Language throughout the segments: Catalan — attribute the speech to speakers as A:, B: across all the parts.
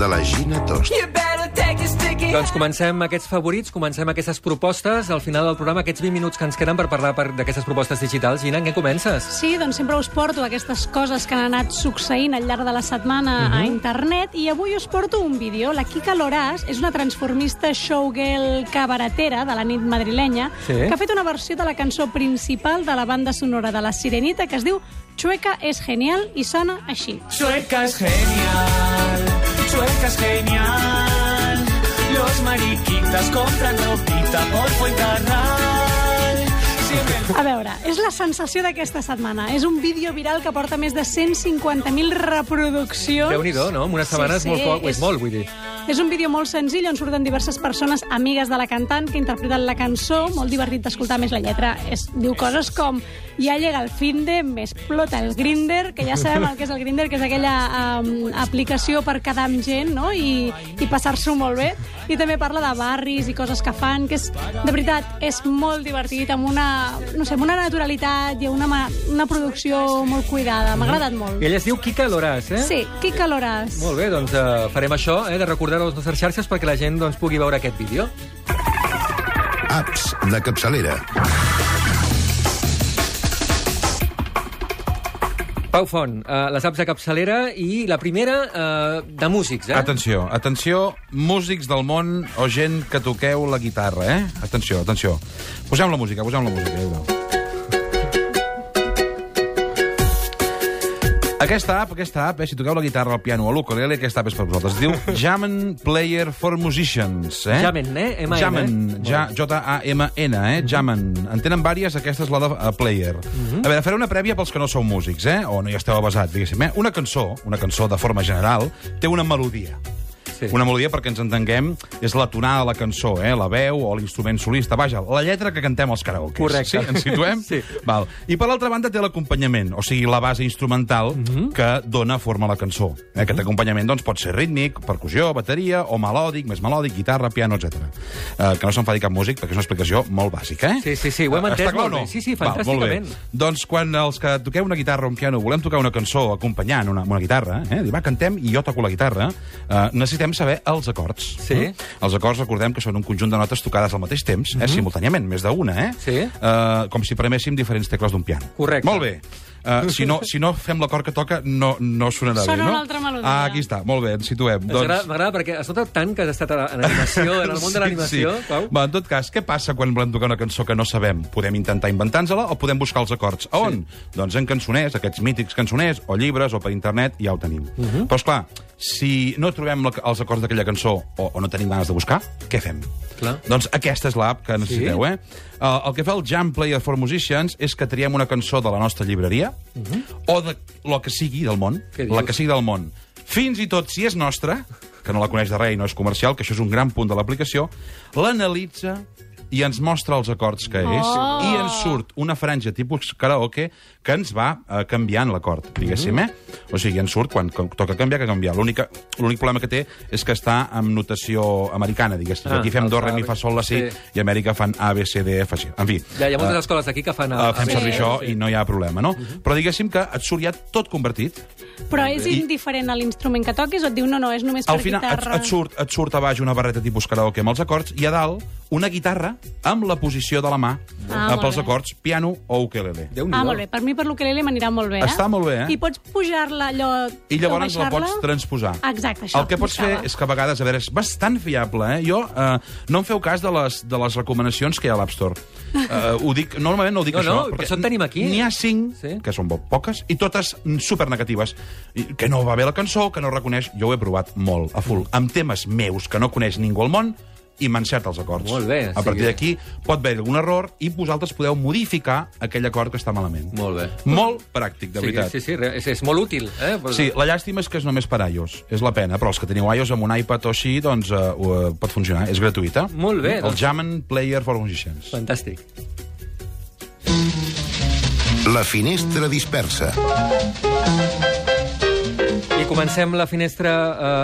A: de la Gina Tost.
B: Doncs comencem aquests favorits, comencem aquestes propostes. Al final del programa, aquests 20 minuts que ens queden per parlar per- d'aquestes propostes digitals. Gina, en què comences?
C: Sí, doncs sempre us porto aquestes coses que han anat succeint al llarg de la setmana a internet i avui us porto un vídeo. La Kika Loràs és una transformista showgirl cabaretera de la nit madrilenya
B: Sí.
C: que ha fet una versió de la cançó principal de la banda sonora de la Sirenita que es diu Chueca és genial i sona així.
D: Chueca es genial, Chueca es genial. Los mariquitas compran ropita por Fuencarral.
C: A veure, és la sensació d'aquesta setmana. És un vídeo viral que porta més de 150.000 reproduccions.
B: déu nhi no? En una setmana és molt poc, és molt, vull dir.
C: És un vídeo molt senzill on surten diverses persones amigues de la cantant que interpreten la cançó, molt divertit d'escoltar més la lletra. És, diu coses com ja llega el finde, me explota el Grinder, que ja sabem el que és el Grinder, que és aquella um, aplicació per quedar amb gent no? i, i passar-s'ho molt bé. I també parla de barris i coses que fan, que és, de veritat, és molt divertit, amb una, no sé, amb una naturalitat i una, una producció molt cuidada. M'ha agradat molt.
B: I ella es diu Kika Loràs, eh?
C: Sí, qui caloràs.
B: Molt bé, doncs uh, farem això, eh, de recordar-ho a les nostres xarxes perquè la gent doncs, pugui veure aquest vídeo.
A: Apps de capçalera.
B: Pau Font, uh, les apps de capçalera i la primera uh, de músics, eh?
E: Atenció, atenció, músics del món o gent que toqueu la guitarra, eh? Atenció, atenció. Posem la música, posem la música, ja veureu. Aquesta app, aquesta app, eh, si toqueu la guitarra, el piano o l'ukulele, aquesta app és per vosaltres. Es diu Jammen Player for Musicians. Eh?
B: Jammen, eh? M-A-N, eh?
E: Jammen,
B: Molt
E: ja, J-A-M-N, eh? Jammen. En tenen vàries, aquesta és la de uh, Player. A veure, faré una prèvia pels que no sou músics, eh? O no hi esteu avasats, diguéssim. Eh? Una cançó, una cançó de forma general, té una melodia.
B: Sí.
E: Una melodia, perquè ens entenguem, és la tonada de la cançó, eh? la veu o l'instrument solista. Vaja, la lletra que cantem als karaokes.
B: Correcte.
E: Sí? Ens situem?
B: Sí.
E: Val. I per l'altra banda té l'acompanyament, o sigui, la base instrumental que dona forma a la cançó. Eh? Aquest acompanyament doncs, pot ser rítmic, percussió, bateria, o melòdic, més melòdic, guitarra, piano, etc. Eh, que no s'enfadi cap músic, perquè és una explicació molt bàsica. Eh?
B: Sí, sí, sí, ho hem entès
E: clar
B: molt
E: o no?
B: bé. Sí, sí,
E: Val, bé.
B: fantàsticament.
E: Doncs quan els que toqueu una guitarra o un piano volem tocar una cançó acompanyant una, una guitarra, eh? dir, va, cantem i jo toco la guitarra, eh, necessitem saber els acords.
B: Sí.
E: Mm? Els acords, recordem que són un conjunt de notes tocades al mateix temps, eh? simultàniament, més d'una, eh?
B: Mhm. Sí.
E: Eh, com si preméssim diferents tecles d'un piano.
B: Correcte.
E: Molt bé. Uh, si, no, si no fem l'acord que toca, no, no sonarà
C: Sona
E: bé, no?
C: una altra melodia.
E: Ah, aquí està. Molt bé, ens situem.
B: Doncs... M'agrada perquè has notat tant que has estat a- en animació, en el món de l'animació,
E: sí, sí.
B: Pau.
E: Va, en tot cas, què passa quan volem tocar una cançó que no sabem? Podem intentar inventar-nos-la o podem buscar els acords. A on? Doncs en cançoners, aquests mítics cançoners, o llibres, o per internet, ja ho tenim. Uh
B: Mhm.
E: -huh. Però, esclar, si no trobem la, els acords d'aquella cançó o, o no tenim ganes de buscar, què fem?
B: Clar.
E: Doncs aquesta és l'app que necessiteu, eh? Uh, el que fa el Jam Player for Musicians és que triem una cançó de la nostra llibreria o de lo que sigui del món, la que sigui del món. Fins i tot si és nostra, que no la coneix de res i no és comercial, que això és un gran punt de l'aplicació, l'analitza i ens mostra els acords que és
C: Oh!
E: i ens surt una franja tipus karaoke que ens va eh, canviant l'acord, diguéssim, eh? O sigui, ens surt quan, toca canviar, que canviar. L'únic problema que té és que està en notació americana, diguéssim.
B: Ah,
E: Aquí fem do, re, mi, fa, sol, la, si,
B: sí.
E: i a Amèrica fan A, B, C, D, F, G. En fi,
B: Ja hi ha moltes
E: eh,
B: escoles d'aquí que fan...
E: Uh, fem
C: Sí.
E: servir això i no hi ha problema, no? Però diguéssim que et surt ja tot convertit.
C: Però és indiferent a l'instrument que toquis o et diu no, no, és només per
E: Al final et,
C: guitarra?
E: et, surt, et surt a baix una barreta tipus karaoke amb els acords i a dalt una guitarra amb la posició de la mà
C: Ah,
E: pels acords piano o ukelele.
C: Ah, molt bé. Per mi, per l'ukelele, m'anirà molt bé, eh?
E: Està molt bé, eh?
C: I pots pujar-la allò...
E: I llavors la pots transposar.
C: Exacte, això.
E: El que pots fer és que a vegades, a veure, és bastant fiable, eh? Jo, eh, no em feu cas de les, de les recomanacions que hi ha a l'App Store. Eh, ho dic, normalment no ho dic
B: No,
E: això.
B: no, per
E: perquè
B: això en tenim aquí.
E: N'hi ha cinc,
B: Sí.
E: que són molt poques, i totes super negatives. I, que no va bé la cançó, que no reconeix. Jo ho he provat molt, a full, amb temes meus que no coneix ningú al món, i m'encerta els acords.
B: Molt bé,
E: A partir
B: que-
E: d'aquí pot haver algun error i vosaltres podeu modificar aquell acord que està malament.
B: Molt bé.
E: Molt pràctic, de
B: Sí,
E: veritat.
B: sí, sí, és, és molt útil. Eh? Pues-
E: Sí, la llàstima és que és només per iOS. És la pena, però els que teniu iOS amb un iPad o així, doncs uh, uh, pot funcionar. És gratuïta.
B: Molt bé,
E: El
B: doncs.
E: Player for Musicians.
B: Fantàstic.
A: La finestra dispersa.
B: I Comencem la finestra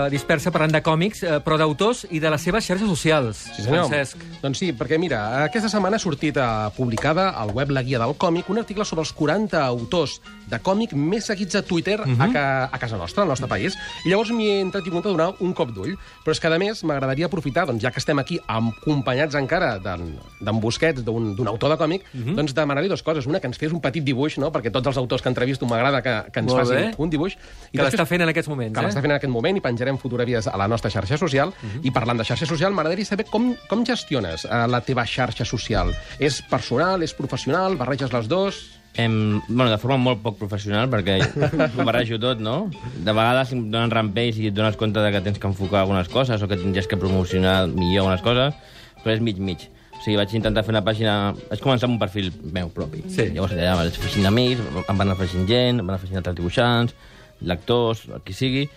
B: eh, dispersa parlant de còmics, eh, però d'autors i de les seves xarxes socials.
A: Sí, senyor.
B: Francesc.
A: Doncs sí, perquè mira, aquesta setmana ha sortit eh, publicada al web La Guia del Còmic un article sobre els 40 autors de còmic més seguits a Twitter uh -huh. a, ca a casa nostra, al nostre país. I llavors m'hi he entretingut a donar un cop d'ull. Però és que, a més, m'agradaria aprofitar, doncs, ja que estem aquí acompanyats encara d'en Busquets, d'un autor de còmic, uh -huh. doncs demanar-li dues coses. Una, que ens fes un petit dibuix, no? perquè tots els autors que entrevisto m'agrada que, que ens
B: Molt
A: facin
B: bé.
A: un dibuix.
B: Que l'està fent en aquests moments,
A: que l'està
B: eh?
A: fent en aquest moment i penjarem fotografies a la nostra xarxa social.
B: Mhm.
A: I parlant de xarxa social, m'agradaria saber com, com gestiones uh, la teva xarxa social. És personal, és professional, barreges les dos...
F: Em, bueno, de forma molt poc professional, perquè ho barrejo tot, no? De vegades em donen rampells i et dones compte de que tens que enfocar algunes coses o que tindries que promocionar millor algunes coses, però és mig-mig. O sigui, vaig intentar fer una pàgina... Vaig començar amb un perfil meu propi.
B: Sí.
F: Llavors allà vaig afegint amics, em van afegint gent, em van afegint altres dibuixants, lectors, el qui sigui,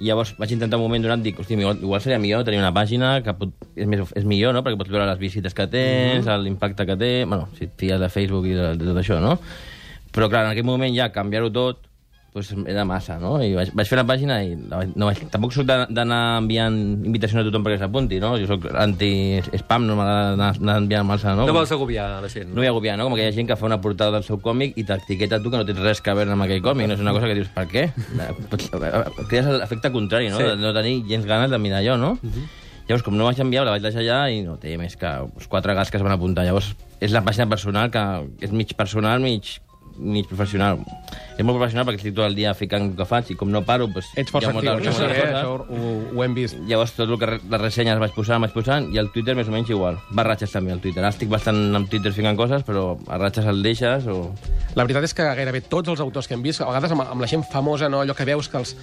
F: i llavors vaig intentar un moment donat, dic, hosti, igual, igual seria millor tenir una pàgina que pot, és, més, és millor, no?, perquè pots veure les visites que tens,
B: Mhm.
F: l'impacte que té, bueno, si et fies de Facebook i de, de tot això, no? Però, clar, en aquell moment ja canviar-ho tot pues, era massa, no? I vaig, vaig fer una pàgina i la vaig, no vaig, tampoc soc d'anar enviant invitacions a tothom perquè s'apunti, no? Jo soc anti-spam, no m'agrada anar, enviant massa, no?
B: No vols agobiar la gent.
F: No vull agobiar, no? Com aquella gent que fa una portada del seu còmic i t'etiqueta tu que no tens res que veure amb aquell còmic. No és una cosa que dius, per què? Crees l'efecte contrari, no?
B: Sí.
F: No tenir gens ganes de mirar allò, no? Llavors, com no vaig enviar, la vaig deixar allà i no té més que uns quatre gats que es van apuntar. Llavors, és la pàgina personal que és mig personal, mig mig professional. És molt professional perquè estic tot el dia ficant el que faig i com no paro, doncs...
A: Ets força
F: molta-
A: actiu, això eh? això ho, ho hem vist.
F: Llavors, tot el que re- les ressenyes vaig posant, vaig posant, i el Twitter més o menys igual. Barratges també, el Twitter. Ara estic bastant amb Twitter ficant coses, però a ratxes el deixes o...
A: La veritat és que gairebé tots els autors que hem vist, a vegades amb, amb la gent famosa, no? allò que veus que els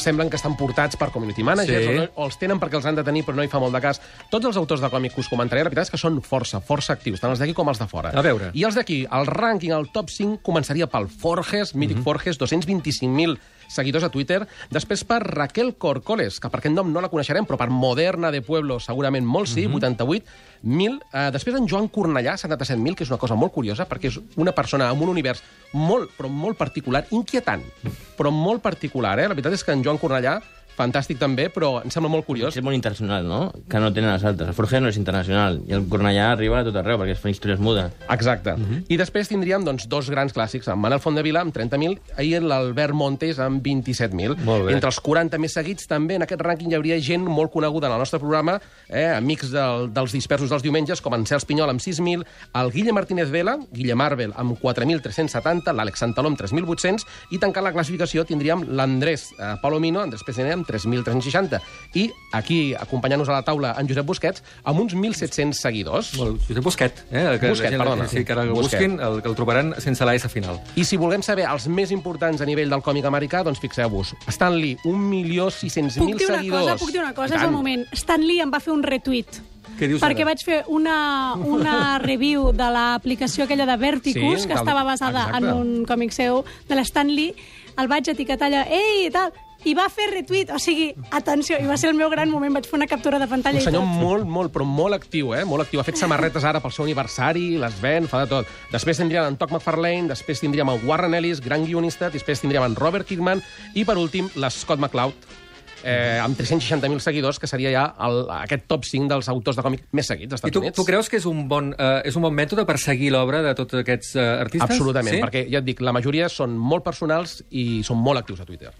A: semblen que estan portats per community managers,
B: Sí.
A: o, no, o els tenen perquè els han de tenir però no hi fa molt de cas. Tots els autors de còmic que us comentaré, la veritat és que són força, força actius, tant els d'aquí com els de fora.
B: A veure.
A: I els d'aquí, el rànquing, el top 5, començaria pel Forges, mític Forges, 225.000 seguidors a Twitter. Després per Raquel Corcoles, que per aquest nom no la coneixerem, però per Moderna de Pueblo segurament molt sí, 88.000. Eh, després en Joan Cornellà, 77.000, que és una cosa molt curiosa, perquè és una persona amb un univers molt, però molt particular, inquietant, però molt particular. Eh? La veritat és que en Joan Cornellà, fantàstic també, però em sembla molt curiós.
F: És molt internacional, no? Que no tenen les altres. El Forges no és internacional, i el Cornellà arriba a tot arreu, perquè es fan històries mudes.
A: Exacte. I després tindríem doncs, dos grans clàssics, en Manel Fondevila amb 30.000 i l'Albert Montes amb 27.000.
B: Molt bé.
A: Entre els 40 més seguits també en aquest rànquing hi hauria gent molt coneguda en el nostre programa, eh, amics del, dels dispersos dels diumenges, com en Cels Pinyol amb 6.000, el Guille Martínez Vela, Guille Marvel amb 4.370, l'Àlex Santaló amb 3.800 i tancant la classificació tindríem l'Andrés eh, Palomino, Andrés Pesener amb 3.360 i aquí acompanyant-nos a la taula en Josep Busquets amb uns 1.700 seguidors.
B: Molt, Josep Busquet, eh? Que
A: Busquet,
B: la gent-
A: perdona.
B: Sí, que ara el
A: Busquet.
B: busquin, el, que el trobaran sense la S final.
A: I si volem saber els més importants a nivell del còmic americà, doncs fixeu-vos. Stan Lee, 1.600.000
C: Puc dir una
A: seguidors.
C: cosa, puc dir una cosa, és el moment. Stan Lee em va fer un retweet.
B: Què dius
C: perquè
B: ara?
C: vaig fer una, una review de l'aplicació aquella de Verticus,
A: Sí,
C: que estava basada
A: exacte.
C: en un còmic seu, de l'Stan Lee, el vaig etiquetar allà, ei, i tal, i va fer retweet, o sigui, atenció, i va ser el meu gran moment, vaig fer una captura de pantalla
A: Un
C: i
A: senyor
C: tot.
A: molt, molt, però molt actiu, eh? Molt actiu. Ha fet samarretes ara pel seu aniversari, les ven, fa de tot. Després tindríem en Todd McFarlane, després tindríem en Warren Ellis, gran guionista, després tindríem en Robert Kirkman i, per últim, l'Scott McCloud, eh, amb 360.000 seguidors, que seria ja el, aquest top 5 dels autors de còmic més seguits als
B: I
A: Estats
B: tu,
A: Units.
B: tu creus que és un bon, uh, és un bon mètode per seguir l'obra de tots aquests uh, artistes?
A: Absolutament,
B: sí?
A: perquè ja et dic, la majoria són molt personals i són molt actius a Twitter.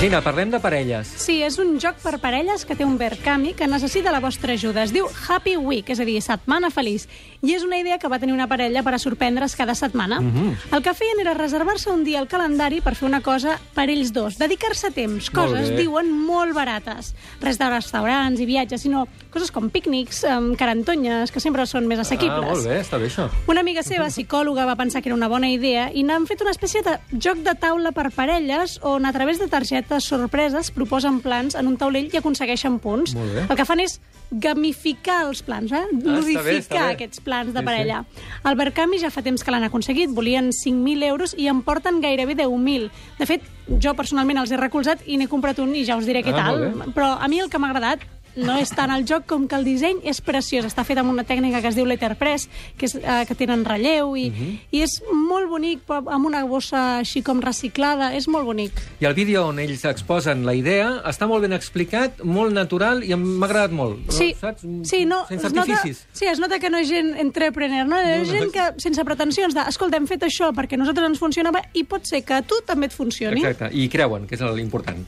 B: Gina, parlem de parelles.
C: Sí, és un joc per parelles que té un Verkami que necessita la vostra ajuda. Es diu Happy Week, és a dir, setmana feliç. I és una idea que va tenir una parella per a sorprendre's cada setmana.
B: Mhm.
C: El que feien era reservar-se un dia al calendari per fer una cosa per ells dos, dedicar-se temps,
B: Molt
C: coses, diuen, molt barates. Res de restaurants i viatges, sinó coses com pícnics, um, carantonyes, que sempre són més assequibles.
B: Ah, molt bé, està bé això.
C: Una amiga seva, psicòloga, va pensar que era una bona idea i n'han fet una espècie de joc de taula per parelles on a través de targetes sorpreses proposen plans en un taulell i aconsegueixen punts.
B: Molt bé.
C: El que fan és gamificar els plans, eh?
B: està bé,
C: Ludificar
B: està bé.
C: aquests plans de
B: Sí,
C: parella. El Verkami ja fa temps que l'han aconseguit. Volien 5.000 euros i en porten gairebé 10.000. De fet, jo personalment els he recolzat i n'he comprat un i ja us diré què
B: Ah,
C: tal.
B: molt bé.
C: Però a mi el que m'ha agradat no és tant el joc com que el disseny és preciós. Està fet amb una tècnica que es diu letterpress, que, és, eh, que tenen relleu, i, i és molt bonic, amb una bossa així com reciclada. És molt bonic.
B: I el vídeo on ells exposen la idea està molt ben explicat, molt natural i m'ha agradat molt.
C: Sí,
B: Saps?
C: sí, no,
B: Sense
C: es nota, sí, es nota que no és gent entrepreneur, no? És
B: No, no,
C: gent que, sense pretensions de, escolta, hem fet això perquè a nosaltres ens funcionava i pot ser que a tu també et funcioni.
B: Exacte, i creuen, que és l'important.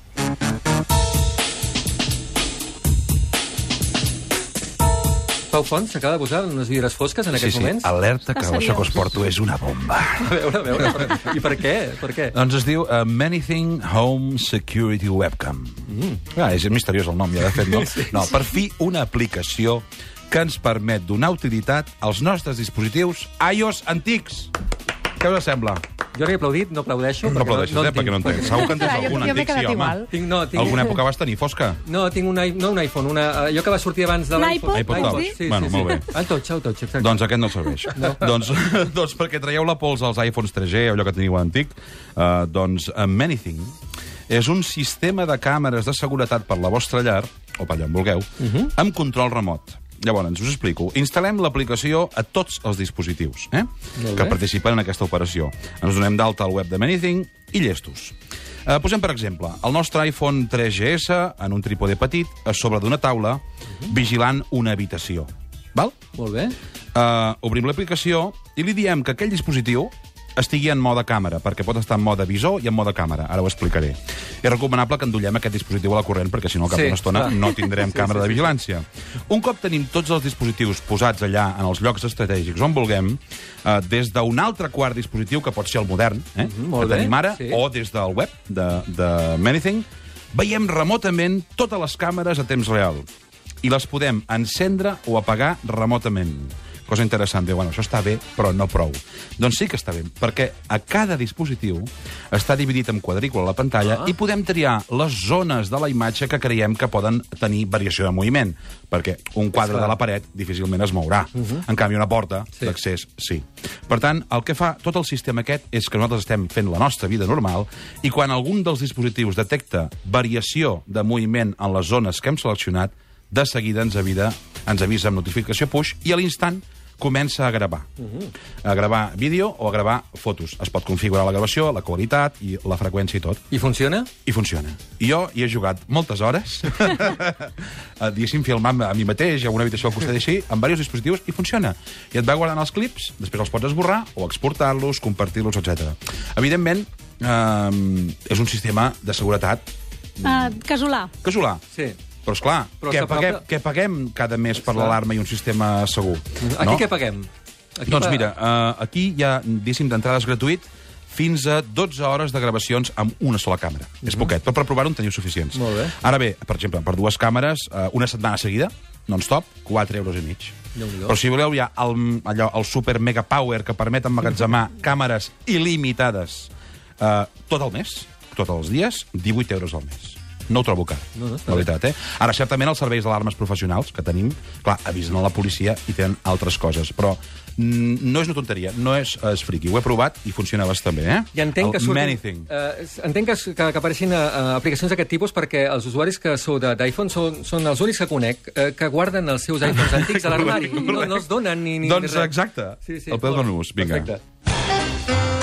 B: Pau Font s'acaba de posar unes vidres fosques en
E: Sí,
B: aquests
E: sí,
B: moments.
E: alerta que això que us porto és una bomba.
B: A veure, a veure. Per... I per què? Per què?
E: Doncs es diu uh, Manything Home Security Webcam. Mm. Ah, és misteriós el nom, ja de fet, no? No, per fi una aplicació que ens permet donar utilitat als nostres dispositius iOS antics. Què us sembla?
B: Jo no he aplaudit, no aplaudeixo.
E: No aplaudeixis,
B: en
E: eh? Perquè no en tens. Segur que en tens algun antic, sí, home.
B: Tinc, no, tinc...
E: Alguna època vas tenir fosca?
B: No, tinc un, no un iPhone, una, allò que va sortir abans de l'iPhone.
E: iPod
C: vols
E: Touch.
C: dir?
B: Sí,
E: Bueno,
B: sí,
E: molt
B: sí.
E: bé.
B: El Touch, el Touch, exacte.
E: Doncs aquest no serveix. No. doncs, doncs perquè traieu la pols als iPhones 3G, allò que teniu antic, uh, doncs uh, Manything és un sistema de càmeres de seguretat per la vostra llar, o per allà on vulgueu, uh -huh. amb control remot. Llavors, us explico. Instal·lem l'aplicació a tots els dispositius eh? Que participen en aquesta operació. Ens donem d'alta al web de Manything i llestos. Uh, posem, per exemple, el nostre iPhone 3GS en un trípode petit a sobre d'una taula vigilant una habitació. Val?
B: Molt bé.
E: uh, obrim l'aplicació i li diem que aquell dispositiu estigui en mode càmera, perquè pot estar en mode visor i en mode càmera. Ara ho explicaré. És recomanable que endollem aquest dispositiu a la corrent, perquè si no, al cap
B: Sí,
E: d'una estona
B: clar.
E: no tindrem càmera de vigilància. Un cop tenim tots els dispositius posats allà en els llocs estratègics on vulguem, eh, des d'un altre quart dispositiu, que pot ser el modern, eh,
B: Mhm, molt
E: que
B: bé,
E: tenim ara,
B: sí.
E: o des del web de, de Manything, veiem remotament totes les càmeres a temps real i les podem encendre o apagar remotament. Cosa interessant, diu, bueno, això està bé, però no prou. Doncs sí que està bé, perquè a cada dispositiu està dividit en quadrícula la pantalla
B: Ah.
E: i podem triar les zones de la imatge que creiem que poden tenir variació de moviment, perquè un quadre de la paret difícilment es mourà. En canvi, una porta
B: Sí.
E: d'accés, sí. Per tant, el que fa tot el sistema aquest és que nosaltres estem fent la nostra vida normal i quan algun dels dispositius detecta variació de moviment en les zones que hem seleccionat, de seguida ens avida, ens avisa amb notificació push i a l'instant comença a gravar. A gravar vídeo o a gravar fotos. Es pot configurar la gravació, la qualitat i la freqüència i tot.
B: I funciona?
E: I funciona. I jo hi he jugat moltes hores, eh, diguéssim, filmant a mi mateix, a una habitació al costat així, amb diversos dispositius, i funciona. I et va guardant els clips, després els pots esborrar, o exportar-los, compartir-los, etc. Evidentment, eh, és un sistema de seguretat
C: Uh, casolà.
E: casolà.
B: Sí.
E: Però, esclar,
B: Però
E: què, paguem, què paguem cada mes per l'alarma i un sistema segur?
B: Aquí què paguem? Aquí
E: Doncs
B: pa-
E: mira, uh, aquí hi ha, diguéssim, d'entrades gratuït fins a 12 hores de gravacions amb una sola càmera. És poquet, però per provar-ho en teniu suficients.
B: Mhm. Molt bé.
E: Ara bé, per exemple, per dues càmeres, uh, una setmana seguida, non-stop, 4 euros i mig. Però si voleu ja el, allò, el super mega power que permet emmagatzemar càmeres il·limitades uh, tot el mes, tots els dies, 18 euros al mes. No ho trobo car,
B: No, no,
E: la veritat, eh? Ara, certament, els serveis d'alarmes professionals que tenim, clar, avisen a la policia i tenen altres coses, però mm, no és una tonteria, no és, és friqui. Ho he provat i funciona bastant bé, eh?
B: I entenc que
E: El
B: surtin,
E: Manything.
B: eh, entenc que, que, que apareixin uh, aplicacions d'aquest tipus perquè els usuaris que sou d'iPhone són, són els únics que conec eh, que guarden els seus iPhones antics a l'armari. No, no els donen ni, ni
E: Doncs exacte.
B: Sí, sí,
E: El de
B: bé.
E: nus, vinga.
B: Perfecte.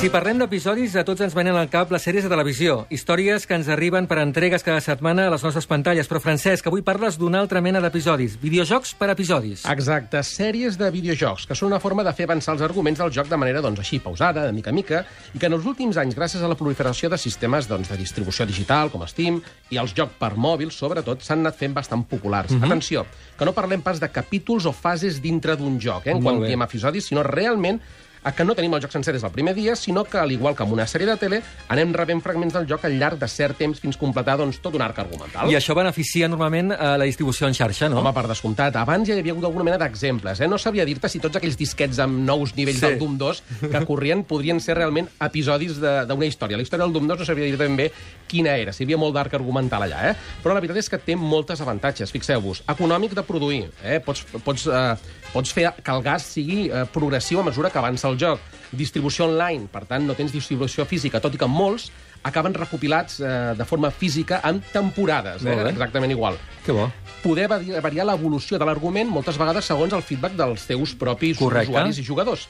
B: Si parlem d'episodis, a tots ens venen al cap les sèries de televisió, històries que ens arriben per entregues cada setmana a les nostres pantalles. Però, Francesc, avui parles d'una altra mena d'episodis. Videojocs per episodis.
A: Exacte, sèries de videojocs, que són una forma de fer avançar els arguments del joc de manera doncs, així, pausada, de mica en mica, i que en els últims anys, gràcies a la proliferació de sistemes doncs, de distribució digital, com Steam, i els jocs per mòbil, sobretot, s'han anat fent bastant populars.
B: Mhm.
A: Atenció, que no parlem pas de capítols o fases dintre d'un joc, eh, en
B: Molt
A: quan
B: bé.
A: diem episodis, sinó realment a que no tenim el joc sencer des del primer dia, sinó que, al igual que amb una sèrie de tele, anem rebent fragments del joc al llarg de cert temps fins completar doncs, tot un arc argumental.
B: I això beneficia normalment a la distribució en xarxa, no?
A: Home, per descomptat. Abans ja hi havia hagut alguna mena d'exemples. Eh? No sabria dir-te si tots aquells disquets amb nous nivells
B: Sí.
A: del Doom 2 que corrien podrien ser realment episodis de- d'una història. La història del Doom 2 no sabria dir ben bé quina era, si hi havia molt d'arc argumental allà. Eh? Però la veritat és que té moltes avantatges. Fixeu-vos, econòmic de produir. Eh? Pots, pots, eh, pots fer que el gas sigui eh, progressiu a mesura que avança el joc. Distribució online, per tant, no tens distribució física, tot i que molts acaben recopilats eh, de forma física en temporades, eh? exactament igual.
B: Que bo.
A: Poder vari- variar l'evolució de l'argument moltes vegades segons el feedback dels teus propis
B: Correcte.
A: usuaris i jugadors.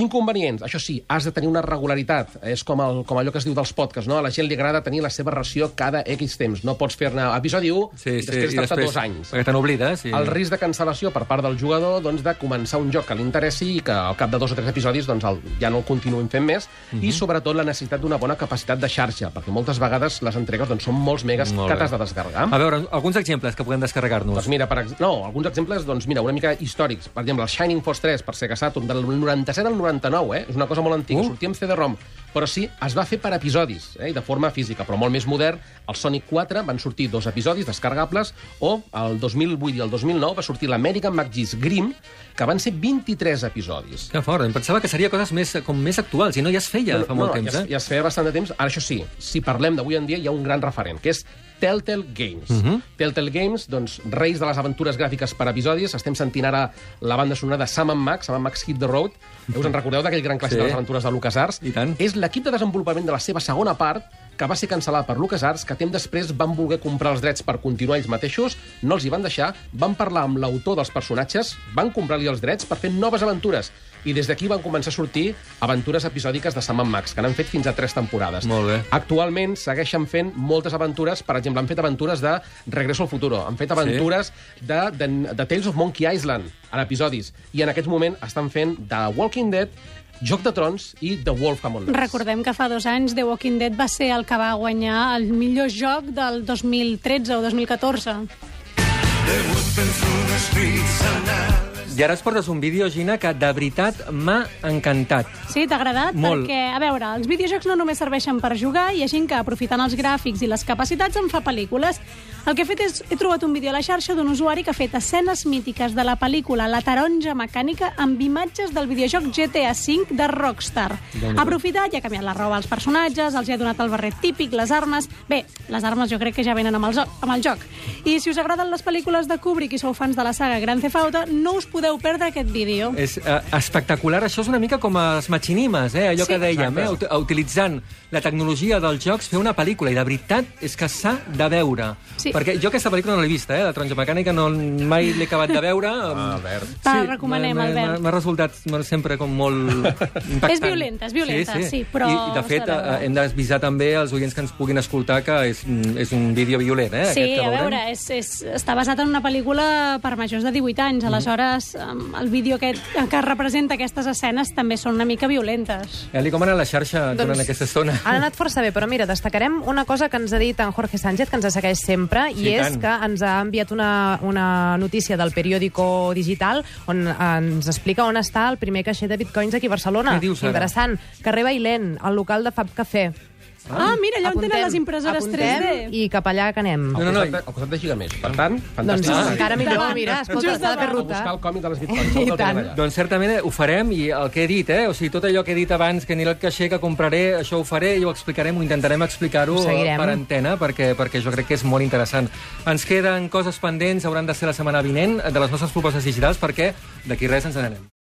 A: Inconvenients, això sí, has de tenir una regularitat. És com, el, com allò que es diu dels podcasts, no? A la gent li agrada tenir la seva ració cada X temps. No pots fer-ne episodi 1
B: Sí,
A: i
B: sí,
A: després
B: i
A: estar dos anys.
B: Perquè te n'oblides. I...
A: El risc de cancel·lació per part del jugador doncs, de començar un joc que li interessi i que al cap de dos o tres episodis doncs, el, ja no el continuïn fent més
B: Mhm.
A: i sobretot la necessitat d'una bona capacitat de xarxa perquè moltes vegades les entregues doncs, són molts megas
B: Molt
A: que t'has de descarregar.
B: A veure, alguns exemples que puguem descarregar-nos.
A: Doncs mira, per no, alguns exemples, doncs mira, una mica històrics. Per exemple, el Shining Force 3, per Sega Saturn, del 97 al 99, eh? És una cosa molt antiga,
B: Uh.
A: sortia amb CD-ROM. Però sí, es va fer per episodis, eh? i de forma física, però molt més modern. El Sonic 4 van sortir dos episodis descarregables, o el 2008 i el 2009 va sortir l'American McGee's Grimm, que van ser 23 episodis.
B: Que fort, em pensava que seria coses més, com més actuals, i no, ja es feia fa molt
A: no,
B: temps,
A: ja,
B: eh?
A: ja es feia bastant de temps. Ara, això sí, si parlem d'avui en dia, hi ha un gran referent, que és Telltale Games. Uh
B: Mhm.
A: -huh. Telltale Games, doncs, reis de les aventures gràfiques per episodis. Estem sentint ara la banda sonora de Sam Max, Sam Max Hit the Road. Us en recordeu d'aquell gran clàssic
B: Sí.
A: de les aventures de LucasArts?
B: I tant.
A: És l'equip de desenvolupament de la seva segona part que va ser cancel·lat per LucasArts, que temps després van voler comprar els drets per continuar ells mateixos, no els hi van deixar, van parlar amb l'autor dels personatges, van comprar-li els drets per fer noves aventures, i des d'aquí van començar a sortir aventures episòdiques de Sam Max, que n'han fet fins a tres temporades.
B: Molt bé.
A: Actualment segueixen fent moltes aventures, per exemple, han fet aventures de Regreso al Futuro, han fet aventures de, de, de Tales of Monkey Island en episodis, i en aquest moment estan fent The Walking Dead, Joc de Trons i The Wolf Among Us.
C: Recordem que fa dos anys The Walking Dead va ser el que va guanyar el millor joc del 2013 o 2014.
B: I ara ens portes un vídeo, Gina, que de veritat m'ha encantat.
C: Sí, t'ha agradat?
B: Molt.
C: Perquè, a veure, els videojocs no només serveixen per jugar, hi ha gent que, aprofitant els gràfics i les capacitats, en fa pel·lícules. El que he fet és, he trobat un vídeo a la xarxa d'un usuari que ha fet escenes mítiques de la pel·lícula La taronja mecànica amb imatges del videojoc GTA V de Rockstar. Ha aprofitat i ha canviat la roba als personatges, els hi ha donat el barret típic, les armes... Bé, les armes jo crec que ja venen amb el, amb el joc. I si us agraden les pel·lícules de Kubrick i sou fans de la saga Grand Theft Auto, no us podeu perdre aquest vídeo.
B: És uh, espectacular. Això és una mica com els machinimes, eh? allò
C: Sí.
B: que dèiem, eh? Utilitzant la tecnologia dels jocs, fer una pel·lícula. I de veritat és que s'ha de veure.
C: Sí.
B: Perquè jo aquesta pel·lícula no l'he vista, eh? la taronja mecànica no, mai l'he acabat de veure.
A: Ah, Albert.
C: Te la recomanem, Albert.
B: M'ha resultat sempre com molt impactant.
C: És violenta, és violenta, sí, però
B: I, i de fet,
C: de
B: eh, hem d'avisar també els oients que ens puguin escoltar que és, és un vídeo violent, eh?
C: Sí, a veure, és, és, està basat en una pel·lícula per majors de 18 anys. Aleshores, em, el vídeo aquest que representa aquestes escenes també són una mica violentes.
B: Eli, com anat la xarxa
G: Doncs-
B: durant aquesta estona?
G: Ha anat força bé, però mira, destacarem una cosa que ens ha dit en Jorge Sánchez, que ens segueix sempre,
B: Sí,
G: i és
B: tant.
G: que ens ha enviat una, una notícia del periòdico digital on ens explica on està el primer caixer de bitcoins aquí a Barcelona.
B: Què dius?
G: Interessant. Carrer Bailén, al local de Fab Café.
C: Ah, mira, allà on tenen les impressores
G: apuntem
C: 3D.
G: i cap allà que anem.
B: No, no, no.
A: al costat de Gigamés. Per tant,
G: Doncs
A: fantàstic.
B: Ah.
G: encara millor, mira, escolta, s'ha de fer
C: davant.
A: A
G: ruta.
A: buscar el còmic de les bitcoins.
G: I tant.
B: Doncs certament eh, ho farem i el que he dit, eh? O sigui, tot allò que he dit abans, que aniré al caixer, que compraré, això ho faré i ho explicarem, ho intentarem explicar-ho per antena, perquè, perquè jo crec que és molt interessant. Ens queden coses pendents, hauran de ser la setmana vinent, de les nostres propostes digitals, perquè d'aquí res ens n'anem.